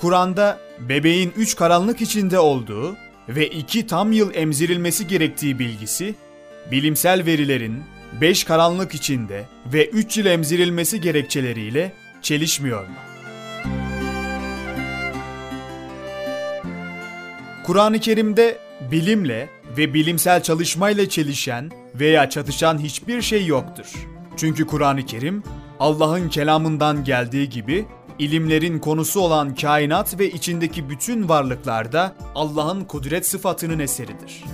Kur'an'da bebeğin üç karanlık içinde olduğu ve iki tam yıl emzirilmesi gerektiği bilgisi, bilimsel verilerin beş karanlık içinde ve üç yıl emzirilmesi gerekçeleriyle çelişmiyor mu? Kur'an-ı Kerim'de bilimle ve bilimsel çalışmayla çelişen veya çatışan hiçbir şey yoktur. Çünkü Kur'an-ı Kerim Allah'ın kelamından geldiği gibi ilimlerin konusu olan kainat ve içindeki bütün varlıklarda Allah'ın kudret sıfatının eseridir.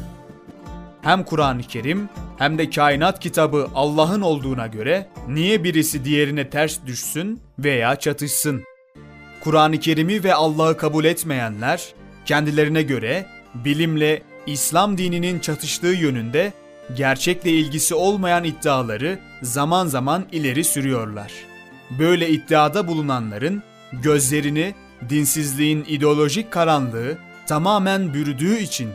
Hem Kur'an-ı Kerim hem de kainat kitabı Allah'ın olduğuna göre niye birisi diğerine ters düşsün veya çatışsın? Kur'an-ı Kerim'i ve Allah'ı kabul etmeyenler kendilerine göre bilimle İslam dininin çatıştığı yönünde gerçekle ilgisi olmayan iddiaları zaman zaman ileri sürüyorlar. Böyle iddiada bulunanların gözlerini dinsizliğin ideolojik karanlığı tamamen bürüdüğü için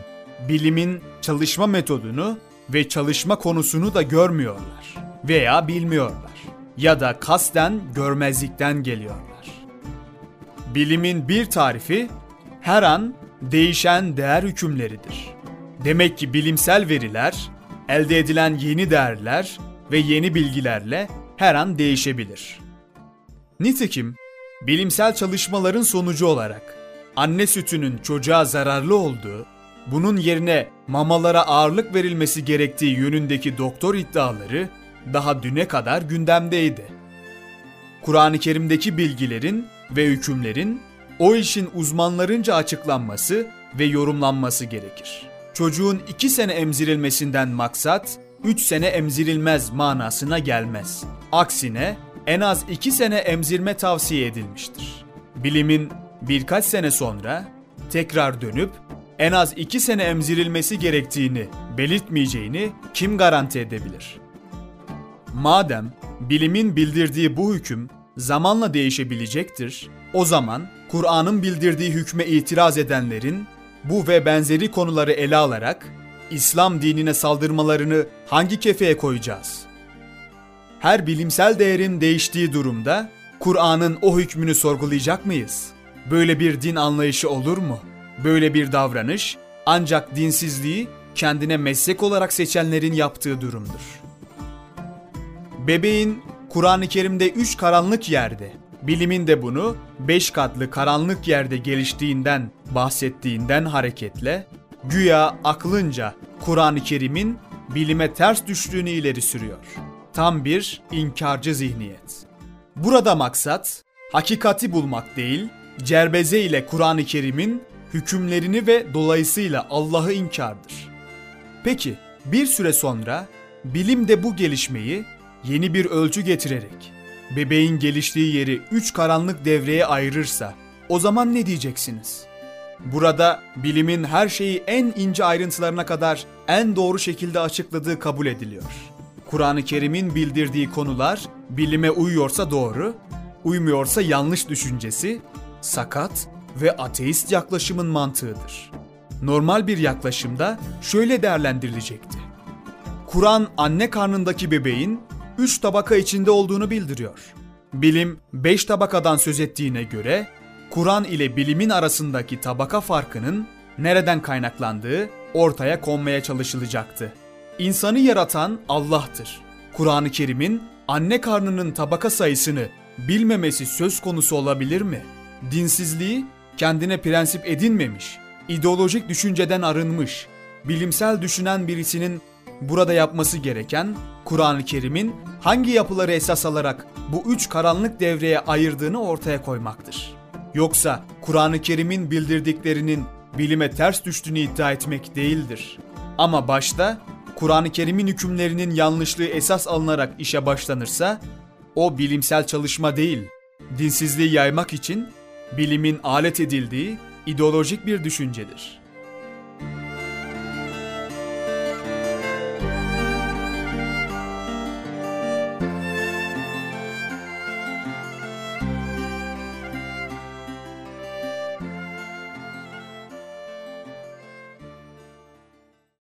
bilimin çalışma metodunu ve çalışma konusunu da görmüyorlar veya bilmiyorlar ya da kasten görmezlikten geliyorlar. Bilimin bir tarifi her an değişen değer hükümleridir. Demek ki bilimsel veriler, elde edilen yeni değerler ve yeni bilgilerle her an değişebilir. Nitekim bilimsel çalışmaların sonucu olarak anne sütünün çocuğa zararlı olduğu, bunun yerine mamalara ağırlık verilmesi gerektiği yönündeki doktor iddiaları daha düne kadar gündemdeydi. Kur'an-ı Kerim'deki bilgilerin ve hükümlerin o işin uzmanlarınca açıklanması ve yorumlanması gerekir. Çocuğun 2 sene emzirilmesinden maksat 3 sene emzirilmez manasına gelmez. Aksine en az 2 sene emzirme tavsiye edilmiştir. Bilimin birkaç sene sonra tekrar dönüp en az 2 sene emzirilmesi gerektiğini belirtmeyeceğini kim garanti edebilir? Madem bilimin bildirdiği bu hüküm zamanla değişebilecektir, o zaman Kur'an'ın bildirdiği hükme itiraz edenlerin bu ve benzeri konuları ele alarak İslam dinine saldırmalarını hangi kefeye koyacağız? Her bilimsel değerin değiştiği durumda Kur'an'ın o hükmünü sorgulayacak mıyız? Böyle bir din anlayışı olur mu? Böyle bir davranış ancak dinsizliği kendine meslek olarak seçenlerin yaptığı durumdur. Bebeğin Kur'an-ı Kerim'de üç karanlık yerde, bilimin de bunu beş katlı karanlık yerde geliştiğinden bahsettiğinden hareketle güya aklınca Kur'an-ı Kerim'in bilime ters düştüğünü ileri sürüyor. Tam bir inkarcı zihniyet. Burada maksat hakikati bulmak değil, cerbeze ile Kur'an-ı Kerim'in hükümlerini ve dolayısıyla Allah'ı inkardır. Peki bir süre sonra bilim de bu gelişmeyi yeni bir ölçü getirerek bebeğin geliştiği yeri üç karanlık devreye ayırırsa o zaman ne diyeceksiniz? Burada bilimin her şeyi en ince ayrıntılarına kadar en doğru şekilde açıkladığı kabul ediliyor. Kur'an-ı Kerim'in bildirdiği konular bilime uyuyorsa doğru, uymuyorsa yanlış düşüncesi, sakat ve ateist yaklaşımın mantığıdır. Normal bir yaklaşımda şöyle değerlendirilecekti. Kur'an anne karnındaki bebeğin üç tabaka içinde olduğunu bildiriyor. Bilim beş tabakadan söz ettiğine göre Kur'an ile bilimin arasındaki tabaka farkının nereden kaynaklandığı ortaya konmaya çalışılacaktı. İnsanı yaratan Allah'tır. Kur'an-ı Kerim'in anne karnının tabaka sayısını bilmemesi söz konusu olabilir mi? Dinsizliği kendine prensip edinmemiş, ideolojik düşünceden arınmış, bilimsel düşünen birisinin burada yapması gereken Kur'an-ı Kerim'in hangi yapıları esas alarak bu üç karanlık devreye ayırdığını ortaya koymaktır. Yoksa Kur'an-ı Kerim'in bildirdiklerinin bilime ters düştüğünü iddia etmek değildir. Ama başta Kur'an-ı Kerim'in hükümlerinin yanlışlığı esas alınarak işe başlanırsa o bilimsel çalışma değil, dinsizliği yaymak için bilimin alet edildiği ideolojik bir düşüncedir.